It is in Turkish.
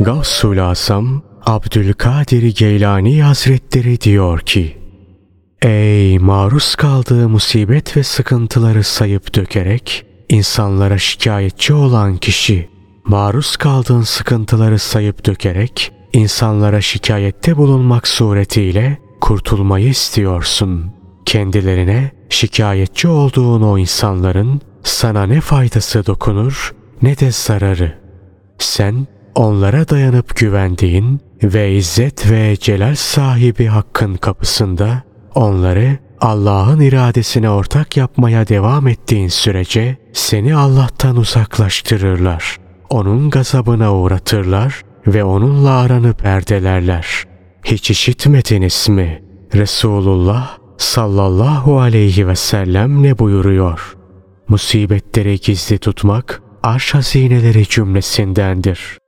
Gavsul Asam Abdülkadir Geylani Hazretleri diyor ki, Ey maruz kaldığı musibet ve sıkıntıları sayıp dökerek insanlara şikayetçi olan kişi, maruz kaldığın sıkıntıları sayıp dökerek insanlara şikayette bulunmak suretiyle kurtulmayı istiyorsun. Kendilerine şikayetçi olduğun o insanların sana ne faydası dokunur ne de zararı. Sen onlara dayanıp güvendiğin ve izzet ve celal sahibi hakkın kapısında onları Allah'ın iradesine ortak yapmaya devam ettiğin sürece seni Allah'tan uzaklaştırırlar. Onun gazabına uğratırlar ve onunla aranı perdelerler. Hiç işitmediniz mi? Resulullah sallallahu aleyhi ve sellem ne buyuruyor? Musibetleri gizli tutmak arş hazineleri cümlesindendir.